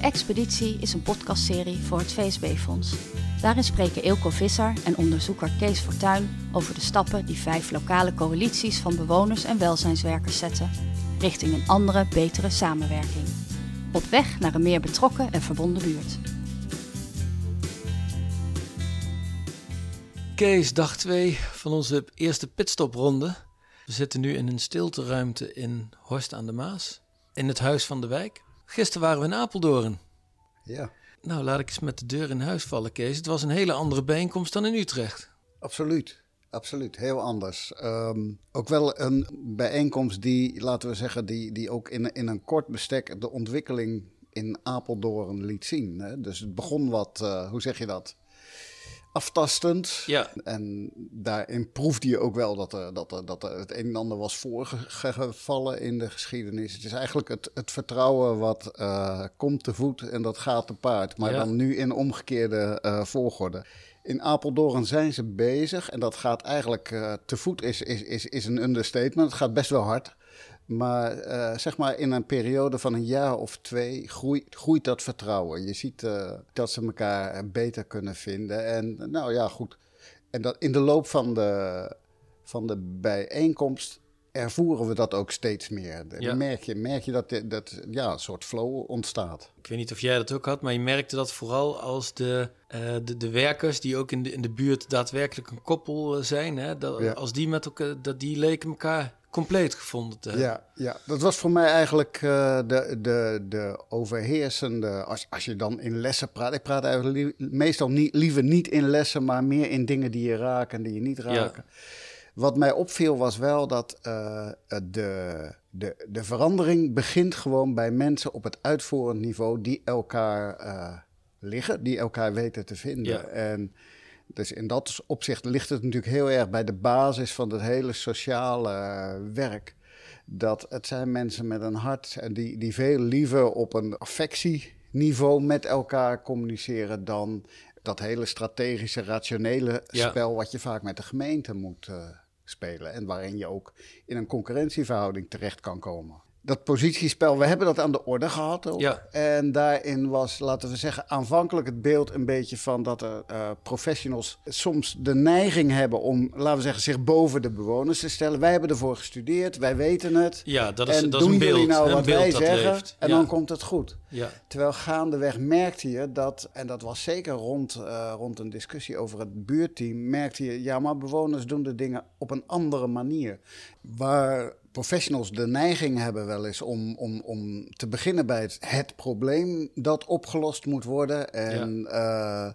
Expeditie is een podcastserie voor het VSB-fonds. Daarin spreken Eelco Visser en onderzoeker Kees Fortuin over de stappen die vijf lokale coalities van bewoners en welzijnswerkers zetten richting een andere, betere samenwerking. Op weg naar een meer betrokken en verbonden buurt. Kees, dag 2 van onze eerste pitstopronde. We zitten nu in een stilteruimte in Horst aan de Maas, in het Huis van de Wijk. Gisteren waren we in Apeldoorn. Ja, Nou, laat ik eens met de deur in huis vallen, Kees. Het was een hele andere bijeenkomst dan in Utrecht. absoluut. Absoluut, heel anders. Ehm, ook wel een bijeenkomst die, laten we zeggen, die, die ook in, in een kort bestek de ontwikkeling in Apeldoorn liet zien. Hè? Dus het begon wat, eh, hoe zeg je dat? Aftastend. Ja, En daarin proefde je ook wel dat er, dat er, dat er het een en ander was voorgevallen in de geschiedenis. Het is eigenlijk het, het vertrouwen wat eh, komt te voet en dat gaat te paard. Maar Ja. dan nu in omgekeerde eh, volgorde. In Apeldoorn zijn ze bezig en dat gaat eigenlijk eh, te voet is, is, is, is een understatement. Het gaat best wel hard. Maar eh, zeg maar in een periode van een jaar of twee groeit, groeit dat vertrouwen. Je ziet eh, dat ze elkaar beter kunnen vinden. En nou ja, goed. En dat in de loop van de, van de bijeenkomst ervoeren we dat ook steeds meer. Dan Ja. merk, je, merk je dat, dat ja, een soort flow ontstaat. ik weet niet of jij dat ook had, maar je merkte dat vooral als de, eh, de, de werkers die ook in de, in de buurt daadwerkelijk een koppel eh, zijn, hè, dat, Ja. als die met elkaar, dat die leken elkaar compleet gevonden te hebben. Ja, ja, dat was voor mij eigenlijk eh, de, de, de overheersende. Als, als je dan in lessen praat. Ik praat eigenlijk li- meestal niet, liever niet in lessen, maar meer in dingen die je raken en die je niet raken. Wat mij opviel was wel dat eh, de, de, de verandering begint gewoon bij mensen op het uitvoerend niveau die elkaar eh, liggen, die elkaar weten te vinden. Ja. En dus in dat opzicht ligt het natuurlijk heel erg bij de basis van het hele sociale eh, werk. Dat het zijn mensen met een hart en die, die veel liever op een affectieniveau met elkaar communiceren dan dat hele strategische, rationele Ja. spel wat je vaak met de gemeente moet eh, spelen. En waarin je ook in een concurrentieverhouding terecht kan komen. Dat positiespel, we hebben dat aan de orde gehad. Ook. Ja. En daarin was, laten we zeggen, aanvankelijk het beeld een beetje van dat er eh, professionals soms de neiging hebben om, laten we zeggen, zich boven de bewoners te stellen. Wij hebben ervoor gestudeerd, wij weten het. Ja, dat is, en dat is doen een beeld, jullie nou een wat beeld wij zeggen leeft. en ja. dan komt het goed. ja. Terwijl gaandeweg merkte je dat, en dat was zeker rond, eh, rond een discussie over het buurteam, merkte je, ja, maar bewoners doen de dingen op een andere manier. Waar professionals de neiging hebben wel eens om, om, om te beginnen bij het, het probleem dat opgelost moet worden. En eh,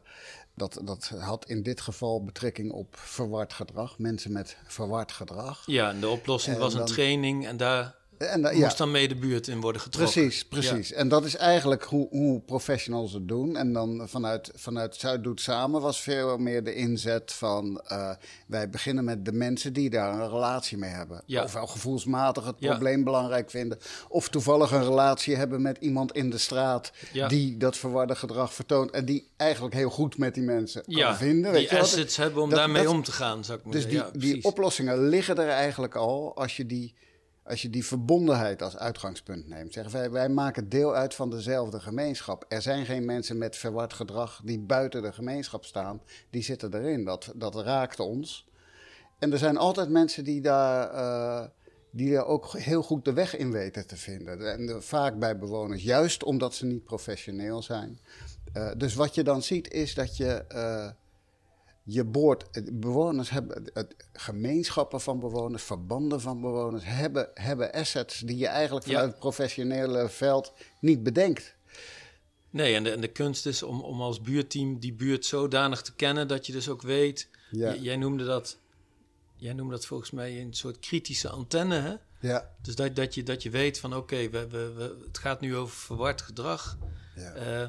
dat, dat had in dit geval betrekking op verward gedrag, mensen met verward gedrag. Ja, en de oplossing En was een training en daar En, da- moest dan mee de buurt in worden getrokken. Precies, precies. En dat is eigenlijk hoe, hoe professionals het doen. En dan vanuit, vanuit Zuid Doet Samen was veel meer de inzet van... eh, wij beginnen met de mensen die daar een relatie mee hebben. Ja. Ofwel gevoelsmatig het probleem belangrijk vinden... of toevallig een relatie hebben met iemand in de straat... Die dat verwarde gedrag vertoont... en die eigenlijk heel goed met die mensen kan vinden. die Weet wat? assets hebben om Dat- daarmee dat- om te gaan, zou ik maar Dus die, zeggen. Ja, die precies. oplossingen liggen er eigenlijk al als je die, als je die verbondenheid als uitgangspunt neemt. Zeg, wij, wij maken deel uit van dezelfde gemeenschap. Er zijn geen mensen met verward gedrag die buiten de gemeenschap staan. Die zitten erin. Dat, dat raakt ons. En er zijn altijd mensen die daar, eh, die er ook heel goed de weg in weten te vinden. En eh, vaak bij bewoners, juist omdat ze niet professioneel zijn. Eh, dus wat je dan ziet is dat je... je boort, bewoners hebben, het- gemeenschappen van bewoners, verbanden van bewoners, hebben, hebben assets die je eigenlijk vanuit Ja. het professionele veld niet bedenkt. Nee, en de, en de kunst is om, om als buurteam die buurt zodanig te kennen dat je dus ook weet. Ja. Jij noemde dat. Jij noemde dat volgens mij een soort kritische antenne. Hè? Ja, Dus dat, dat, je, dat je weet van oké, we, we, we, het gaat nu over verward gedrag. ja. Eh,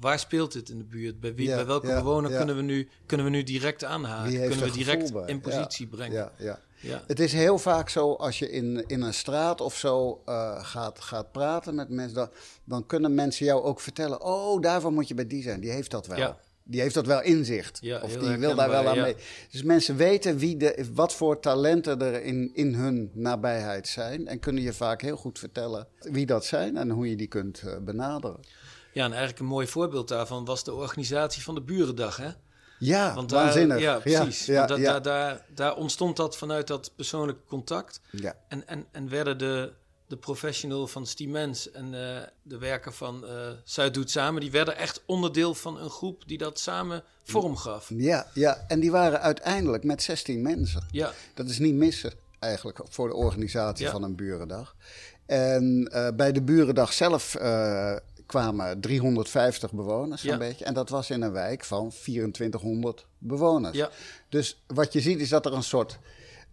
waar speelt dit in de buurt? Bij, wie, Ja, bij welke ja, bewoner ja. kunnen, we nu, kunnen we nu direct aanhaken? Heeft Kunnen we direct bij? in positie brengen? ja, ja. Ja. Het is heel vaak zo als je in, in een straat of zo eh, gaat, gaat praten met mensen, dan, dan kunnen mensen jou ook vertellen: Oh, daarvoor moet je bij die zijn. Die heeft dat wel. Die heeft dat wel inzicht. Of die wil daar wel aan mee. Dus mensen weten wie de, wat voor talenten er in, in hun nabijheid zijn. En kunnen je vaak heel goed vertellen wie dat zijn en hoe je die kunt eh, benaderen. Ja, en eigenlijk een mooi voorbeeld daarvan was de organisatie van de Burendag, hè? Ja, Want daar, waanzinnig. Ja, precies. Ja, Want da- ja, Daar, daar, daar ontstond dat vanuit dat persoonlijke contact. ja. En, en, en werden de, de professional van Stiemens en eh, de werker van eh Zuid Doet Samen... die werden echt onderdeel van een groep die dat samen vorm gaf. Ja, ja, en die waren uiteindelijk met 16 mensen. Ja, Dat is niet missen eigenlijk voor de organisatie van een burendag. En eh, bij de burendag zelf kwamen 350 bewoners Ja. een beetje. En dat was in een wijk van 2400 bewoners. ja, Dus wat je ziet is dat er een soort...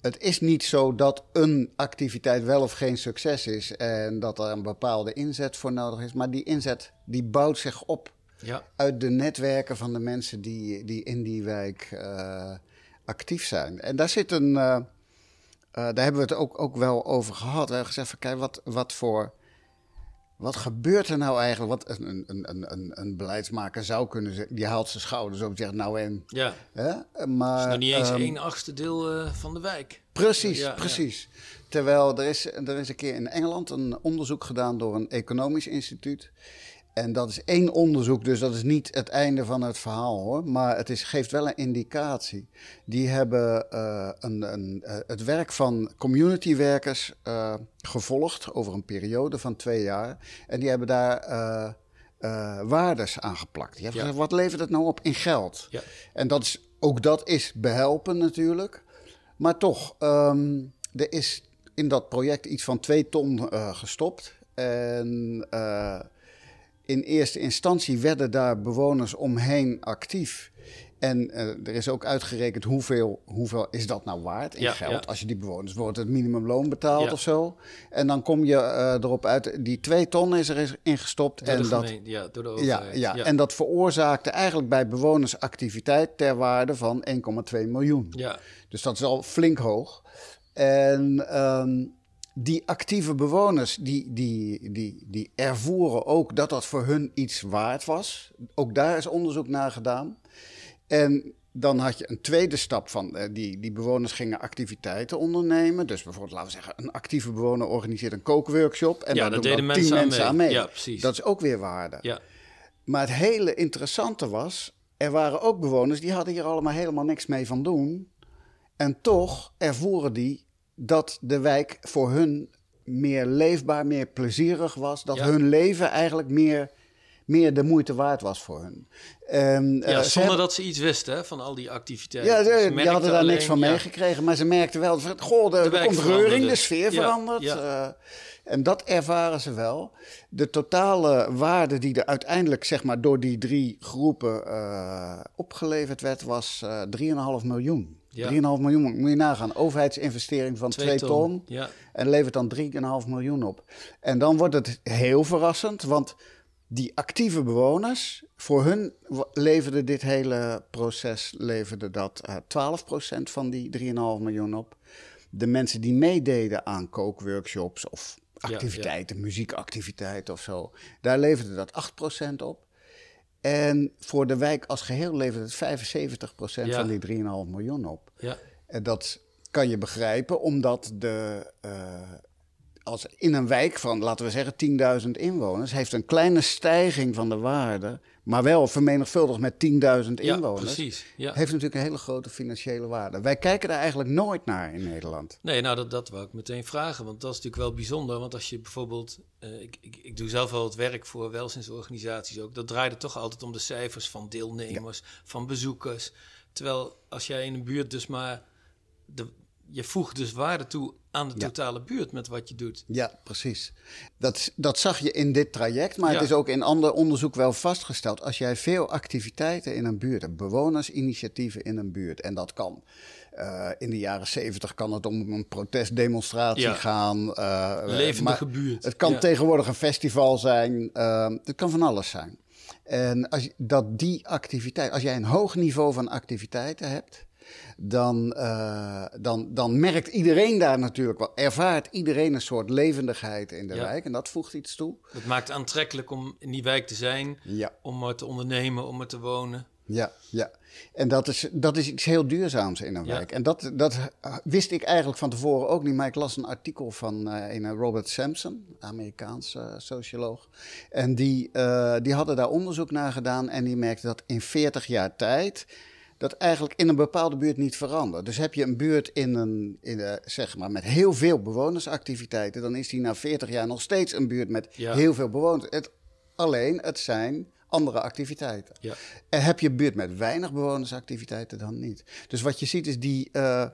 Het is niet zo dat een activiteit wel of geen succes is... en dat er een bepaalde inzet voor nodig is. Maar die inzet die bouwt zich op ja, uit de netwerken van de mensen die, die in die wijk eh, actief zijn. En daar zit een. eh, eh, daar hebben we het ook, ook wel over gehad. We hebben gezegd: van, kijk, wat, wat voor. Wat gebeurt er nou eigenlijk? Wat een, een, een, een, een beleidsmaker zou kunnen zeggen. Die haalt zijn schouders op en zegt: Nou en. ja. Hè? Het Maar, is nog niet eens ehm, één achtste deel eh, van de wijk. Precies, Ja, ja. precies. Terwijl er is, er is een keer in Engeland een onderzoek gedaan door een economisch instituut. En dat is één onderzoek, dus dat is niet het einde van het verhaal hoor. Maar het is, geeft wel een indicatie. Die hebben eh, een, een, eh, het werk van communitywerkers eh, gevolgd over een periode van twee jaar. En die hebben daar eh, waardes aan geplakt. Die hebben Ja. gezegd, wat levert het nou op in geld? Ja. En dat is, ook dat is behelpen natuurlijk. Maar toch, ehm, er is in dat project iets van twee ton gestopt. En in eerste instantie werden daar bewoners omheen actief. En eh, er is ook uitgerekend hoeveel, hoeveel is dat nou waard in Ja, geld. ja. Als je die bewoners wordt het minimumloon betaald Ja. of zo. En dan kom je eh, erop uit, die twee ton is er in gestopt. Door en dat, ja, door de overheid. ja, en dat veroorzaakte eigenlijk bij bewoners activiteit ter waarde van 1,2 miljoen. ja, Dus dat is al flink hoog. En ehm, die actieve bewoners, die, die, die, die ervoeren ook dat dat voor hun iets waard was. Ook daar is onderzoek naar gedaan. En dan had je een tweede stap van, eh, die, die bewoners gingen activiteiten ondernemen. Dus bijvoorbeeld, laten we zeggen, een actieve bewoner organiseert een kookworkshop. En Ja, daar doen deden mensen tien aan mensen mee. aan mee. Ja, precies. Dat is ook weer waarde. ja, Maar het hele interessante was, er waren ook bewoners die hadden hier allemaal helemaal niks mee van doen. En toch ervoeren die dat de wijk voor hun meer leefbaar, meer plezierig was. Dat Ja. hun leven eigenlijk meer, meer de moeite waard was voor hun. En, eh, ja ze zonder hebben- dat ze iets wisten hè, van al die activiteiten. ja, Ze ze, die merkten hadden daar niks van ja, meegekregen, maar ze merkten wel, goh, er wijk komt reuring, veranderde. de sfeer Ja, verandert. eh, en dat ervaren ze wel. De totale waarde die er uiteindelijk zeg maar, door die drie groepen eh, opgeleverd werd, was eh 3,5 miljoen. Ja. 3,5 miljoen, moet je nagaan. Overheidsinvestering van 2 Twee ton. ton. Ja. En levert dan 3,5 miljoen op. En dan wordt het heel verrassend, want die actieve bewoners, voor hun leverde dit hele proces leverde dat eh 12% van die 3,5 miljoen op. De mensen die meededen aan kookworkshops of Ja, activiteiten, muziekactiviteiten of zo, daar leverde dat 8% op. En voor de wijk als geheel levert het 75% Ja. van die 3,5 miljoen op. Ja, En dat kan je begrijpen, omdat de, eh, als in een wijk van, laten we zeggen, 10.000 inwoners, heeft een kleine stijging van de waarde, maar wel vermenigvuldigd met 10.000 ja inwoners, precies. Ja. heeft natuurlijk een hele grote financiële waarde. Wij kijken daar eigenlijk nooit naar in Nederland. Nee, nou dat, dat wou ik meteen vragen, want dat is natuurlijk wel bijzonder. Want als je bijvoorbeeld, eh, ik, ik, ik doe zelf wel het werk voor welzijnsorganisaties ook, dat draaide toch altijd om de cijfers van deelnemers, van bezoekers. Terwijl als jij in een buurt dus maar, de, je voegt dus waarde toe aan de Ja. totale buurt met wat je doet. Ja, precies. Dat, dat zag je in dit traject, maar Ja. het is ook in ander onderzoek wel vastgesteld. Als jij veel activiteiten in een buurt hebt, bewonersinitiatieven in een buurt, en dat kan. eh, in de jaren zeventig kan het om een protestdemonstratie Ja. gaan. eh, Levendige buurt. Het kan tegenwoordig een festival zijn. eh, het kan van alles zijn. En als dat die activiteit, als jij een hoog niveau van activiteiten hebt, dan, eh, dan, dan merkt iedereen daar natuurlijk wel, ervaart iedereen een soort levendigheid in de Ja. wijk en dat voegt iets toe. Dat maakt het aantrekkelijk om in die wijk te zijn, Ja. om er te ondernemen, om er te wonen. Ja, ja. En dat is, dat is iets heel duurzaams in een Ja. wijk. En dat, dat wist ik eigenlijk van tevoren ook niet. Maar ik las een artikel van eh, een Robert Sampson, Amerikaans eh, socioloog. En die, eh, die hadden daar onderzoek naar gedaan. En die merkte dat in 40 jaar tijd. Dat eigenlijk in een bepaalde buurt niet verandert. Dus heb je een buurt in een, in een, zeg maar, met heel veel bewonersactiviteiten. dan is die na 40 jaar nog steeds een buurt met Ja. heel veel bewoners. Het, alleen, het zijn andere activiteiten. Ja. En heb je een buurt met weinig bewonersactiviteiten dan niet. Dus wat je ziet is die, eh,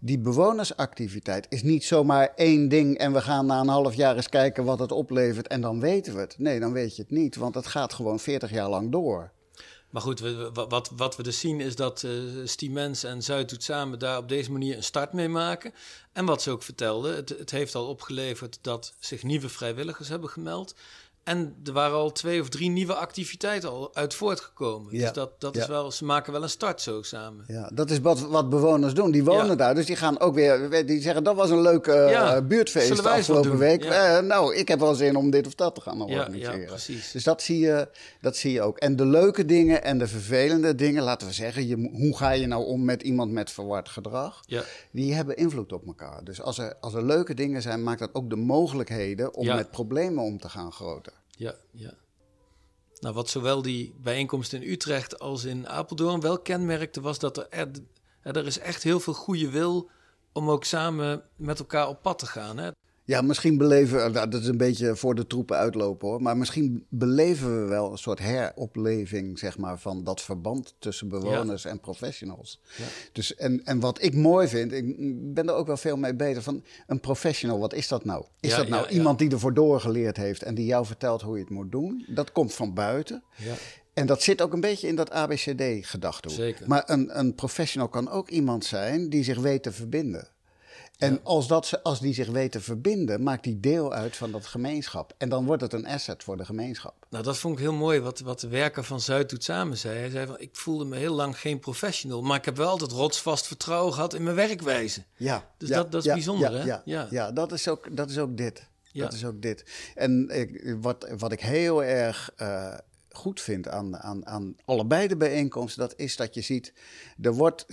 die bewonersactiviteit is niet zomaar één ding en we gaan na een half jaar eens kijken wat het oplevert en dan weten we het. Nee, dan weet je het niet, want het gaat gewoon 40 jaar lang door. Maar goed, wat, wat we dus zien is dat eh Stiemens en Zuidhoed samen daar op deze manier een start mee maken. En wat ze ook vertelden, het, het heeft al opgeleverd dat zich nieuwe vrijwilligers hebben gemeld. En er waren al twee of drie nieuwe activiteiten al uit voortgekomen. Ja, Dus dat, dat is wel, ze maken wel een start zo samen. Ja, dat is wat, wat bewoners doen. Die wonen Ja. daar, dus die gaan ook weer. Die zeggen dat was een leuk Ja, buurtfeest afgelopen week. Eh, nou, ik heb wel zin om dit of dat te gaan organiseren. ja, precies. Dus dat zie, je, dat zie je ook. En de leuke dingen en de vervelende dingen, laten we zeggen, je, hoe ga je nou om met iemand met verward gedrag? Ja, Die hebben invloed op elkaar. Dus als er, als er leuke dingen zijn, maakt dat ook de mogelijkheden om met problemen om te gaan groter. Ja, ja. Nou, wat zowel die bijeenkomst in Utrecht als in Apeldoorn wel kenmerkte, was dat er, er, er is echt heel veel goede wil om ook samen met elkaar op pad te gaan. Hè? Ja, misschien beleven we, nou, dat is een beetje voor de troepen uitlopen hoor, maar misschien beleven we wel een soort heropleving, zeg maar, van dat verband tussen bewoners en professionals. Ja. Dus, en, en wat ik mooi vind, ik ben er ook wel veel mee bezig, van een professional, wat is dat nou? Is Ja, dat nou iemand die ervoor doorgeleerd heeft en die jou vertelt hoe je het moet doen? Dat komt van buiten. Ja. En dat zit ook een beetje in dat ABCD-gedachtehoek. Zeker. Maar een, een professional kan ook iemand zijn die zich weet te verbinden. En als, dat, ze- als die zich weet te verbinden, maakt die deel uit van dat gemeenschap. En dan wordt het een asset voor de gemeenschap. Nou, dat vond ik heel mooi wat, wat de werker van Zuid doet samen zei. Hij zei van, ik voelde me heel lang geen professional, maar ik heb wel altijd rotsvast vertrouwen gehad in mijn werkwijze. Ja, Dus ja, dat- dat is ja, bijzonder, ja, hè? Ja, Ja. dat, is ook, dat is ook dit. Dat is ook dit. En ik, wat, wat ik heel erg eh, goed vind aan, aan, aan allebei de bijeenkomsten, dat is dat je ziet, er wordt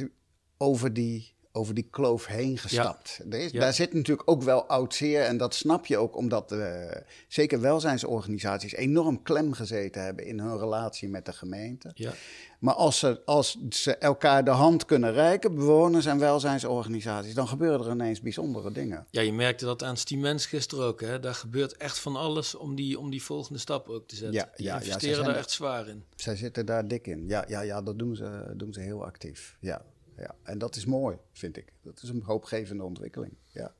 over die, over die kloof heen gestapt. Is, Ja. Daar zit natuurlijk ook wel oud zeer en dat snap je ook omdat eh, zeker welzijnsorganisaties enorm klem gezeten hebben in hun relatie met de gemeente. Ja, Maar als ze, als ze elkaar de hand kunnen reiken, bewoners en welzijnsorganisaties, dan gebeuren er ineens bijzondere dingen. ja je merkte dat aan Stiemens gisteren ook. Hè? Daar gebeurt echt van alles om die, om die volgende stap ook te zetten. Ja, ja, ja, ze investeren zijn daar er- echt zwaar in. Zij zitten daar dik in. Ja, ja, ja dat doen ze, doen ze heel actief. Ja, ja. En dat is mooi, vind ik. Dat is een hoopgevende ontwikkeling. Ja.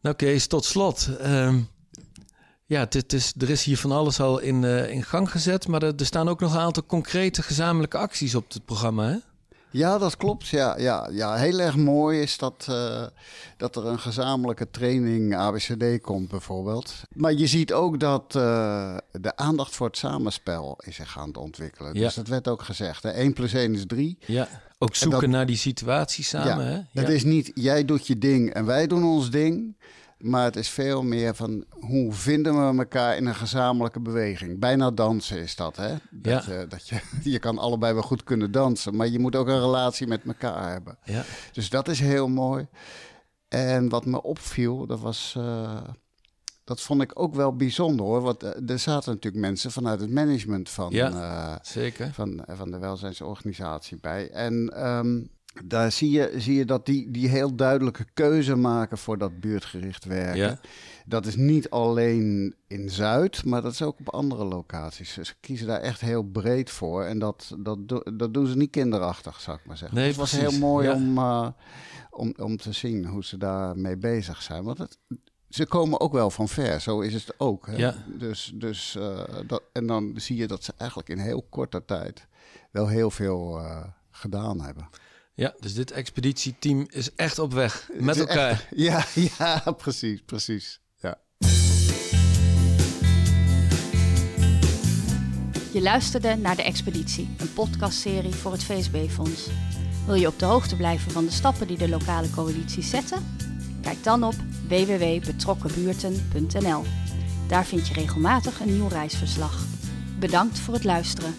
Nou Kees, tot slot. Ehm, ja, is, er is hier van alles al in, eh, in gang gezet, maar er, er staan ook nog een aantal concrete gezamenlijke acties op het programma. Hè? Ja, dat klopt. Ja, ja, ja. Heel erg mooi is dat, eh, dat er een gezamenlijke training ABCD komt, bijvoorbeeld. Maar je ziet ook dat eh, de aandacht voor het samenspel is zich aan het ontwikkelen. Ja. Dus dat werd ook gezegd. Hè? 1 plus 1 is 3. Ja, ook zoeken dat- naar die situatie samen. hè? Ja. Het is niet jij doet je ding en wij doen ons ding. Maar het is veel meer van hoe vinden we elkaar in een gezamenlijke beweging. Bijna dansen is dat, hè? Dat, Ja. je, dat je, je kan allebei wel goed kunnen dansen, maar je moet ook een relatie met elkaar hebben. Ja. Dus dat is heel mooi. En wat me opviel, dat was. eh, dat vond ik ook wel bijzonder hoor. Want eh, er zaten natuurlijk mensen vanuit het management van, Ja. eh, Zeker. van, van de welzijnsorganisatie bij. En ehm, daar zie je, zie je dat die, die heel duidelijke keuze maken voor dat buurtgericht werken. Ja. Dat is niet alleen in Zuid, maar dat is ook op andere locaties. Ze kiezen daar echt heel breed voor. En dat, dat, dat doen ze niet kinderachtig, zou ik maar zeggen. Nee, het was heel mooi Ja. om, eh, om, om te zien hoe ze daarmee bezig zijn. Want het, ze komen ook wel van ver, zo is het ook. Hè? Ja. Dus, dus, eh, dat, en dan zie je dat ze eigenlijk in heel korte tijd wel heel veel eh, gedaan hebben. Ja, dus dit expeditieteam is echt op weg met elkaar. echt- ja, ja, precies, precies. Ja. Je luisterde naar De Expeditie, een podcastserie voor het VSB-fonds. Wil je op de hoogte blijven van de stappen die de lokale coalities zetten? Kijk dan op www.betrokkenbuurten.nl. Daar vind je regelmatig een nieuw reisverslag. Bedankt voor het luisteren.